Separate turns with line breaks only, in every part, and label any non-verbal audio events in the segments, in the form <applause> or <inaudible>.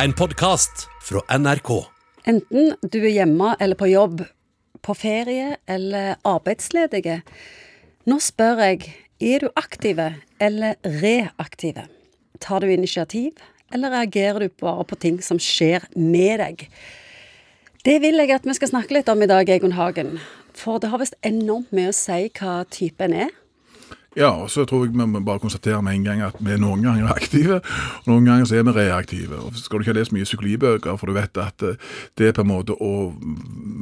En podkast fra NRK.
Enten du er hjemme eller på jobb, på ferie eller arbeidsledige. Nå spør jeg, er du aktive eller reaktive? Tar du initiativ, eller reagerer du bare på ting som skjer med deg? Det vil jeg at vi skal snakke litt om i dag, Egon Hagen. For det har visst enormt mye å si hva typen er.
Ja, og så tror jeg vi må bare konstatere med en gang at vi er noen ganger aktive, og noen ganger så er vi reaktive. Og Skal du ikke ha lest mye psykologibøker, for du vet at eh, det er på en måte å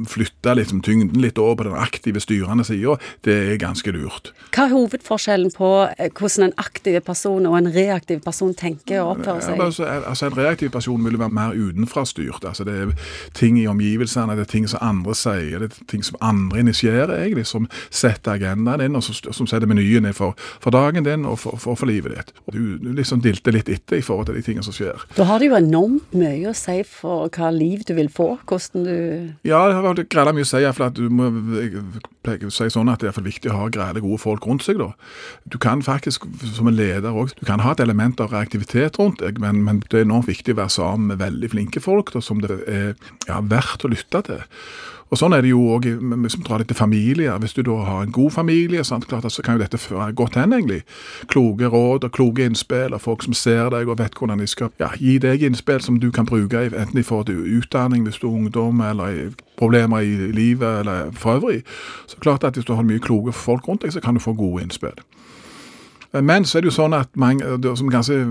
flytte liksom, tyngden litt over på den aktive, styrende sida, det er ganske lurt.
Hva er hovedforskjellen på eh, hvordan en aktiv person og en reaktiv person tenker og oppfører seg?
Ja, altså, altså, En reaktiv person vil være mer utenfrastyrt. Altså, det er ting i omgivelsene, det er ting som andre sier, det er ting som andre initierer, egentlig, som setter agendaen inn, og som, som setter menyen ned for, for dagen din og for, for, for, livet ditt. Og du liksom dilter litt etter i forhold til de tingene som skjer.
Da har det jo enormt mye å si for hva liv du vil få, hvordan du
Ja, det har greit mye å si, for at du må jeg pleier å si sånn at det er viktig å ha greie gode folk rundt seg. da. Du kan faktisk, som en leder òg, du kan ha et element av reaktivitet rundt deg, men, men, det er enormt viktig å være sammen med veldig flinke folk da, som det er ja, verdt å lytte til. Og Sånn er det jo òg hvis vi drar det til familier. Hvis du da har en god familie, sant, klart, så kan jo dette føre godt hen, egentlig. Kloke råd og kloke innspill av folk som ser deg og vet hvordan de skal ja, gi deg innspill som du kan bruke, enten i forhold til utdanning hvis du er ungdom, eller problemer i livet, eller for øvrig. Så klart at hvis du har mye kloke folk rundt deg, så kan du få gode innspill. Men så er det jo sånn at mange som kanskje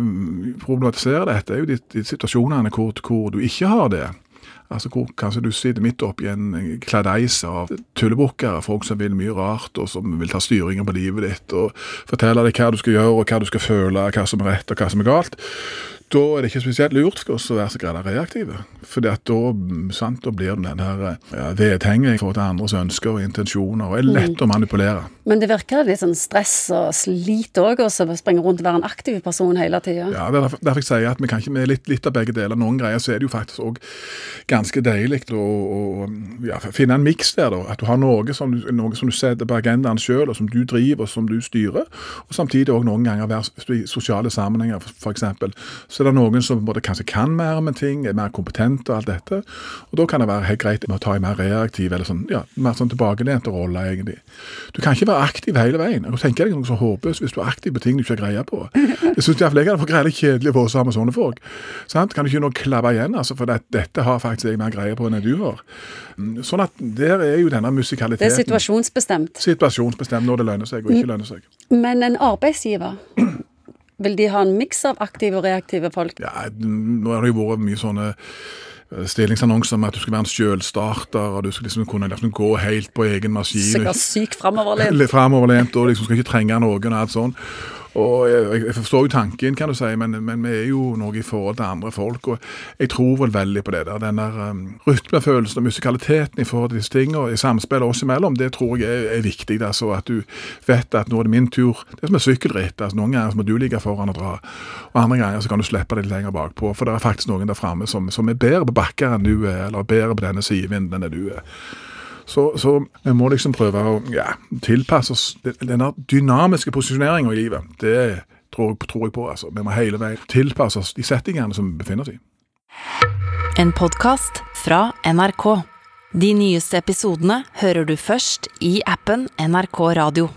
problematiserer dette, er jo de, de situasjonene hvor, hvor du ikke har det. Altså hvor Kanskje du sitter midt oppi en kladeis av tullebukker, folk som vil mye rart, og som vil ta styringen på livet ditt, og fortelle deg hva du skal gjøre, og hva du skal føle, hva som er rett og hva som er galt da er det ikke spesielt lurt for oss å være så greit reaktive. For da, sant, da blir det den her ja, vedhengig i forhold til andres ønsker og intensjoner, og er lett mm. å manipulere.
Men det virker litt sånn stress og slit òg, å springe rundt og være en aktiv person hele tida.
Ja, det er derfor, derfor jeg sier at vi kan ikke med litt, litt av begge deler. Noen greier så er det jo faktisk òg ganske deilig å, å ja, finne en miks der, da. At du har noe som, du, noe som du setter på agendaen sjøl, og som du driver, og som du styrer. Og samtidig òg noen ganger være i sosiale sammenhenger, f.eks. Så så er det noen som både kanskje kan mer med ting, er mer kompetente og alt dette. Og da kan det være helt greit med å ta en mer reaktiv eller sånn, ja, mer sånn tilbakelent rolle, egentlig. Du kan ikke være aktiv hele veien. Jeg tenker deg noe så håpløst hvis du er aktiv på ting du ikke har greie på. <laughs> Jeg syns iallfall jeg hadde fått greie kjedelig å være sammen med sånne folk. Sant? Kan du ikke nå klabbe igjen, altså, for det, dette har faktisk jeg mer greie på enn du har. Mm, sånn at der er jo denne musikaliteten
Det er situasjonsbestemt.
Situasjonsbestemt når det lønner seg og ikke lønner seg.
Men en arbeidsgiver vil de ha en miks av aktive og reaktive folk?
Ja, nå har det jo vært mye sånne eh, stillingsannonser med at du skal være en sjølstarter, og du skal liksom kunne liksom gå helt på egen maskin.
Sikkert syk framoverlent.
Litt framoverlent, og liksom skal ikke trenge noen og alt sånn. Og jeg, jeg, forstår jo tanken, kan du si, men, men, vi er jo noe i forhold til andre folk. Og jeg tror vel veldig på det der. Den der um, rytmefølelsen og musikaliteten i forhold til disse tingene, i samspillet oss imellom, det tror jeg er, er viktig. Altså At du vet at nå er det min tur. Det er som et sykkelritt. Altså, noen ganger må du ligge foran og dra, og andre ganger så kan du slippe deg litt lenger bakpå. For det er faktisk noen der framme som, som, er bedre på bakker enn du er, eller bedre på denne sidevinden enn du er. Så, så, vi må liksom prøve å ja, tilpasse oss denne dynamiske posisjoneringa i livet. Det tror, tror, jeg på. altså. Vi må hele veien tilpasse oss de settingene som vi befinner oss i.
En podkast fra NRK. De nyeste episodene hører du først i appen NRK Radio.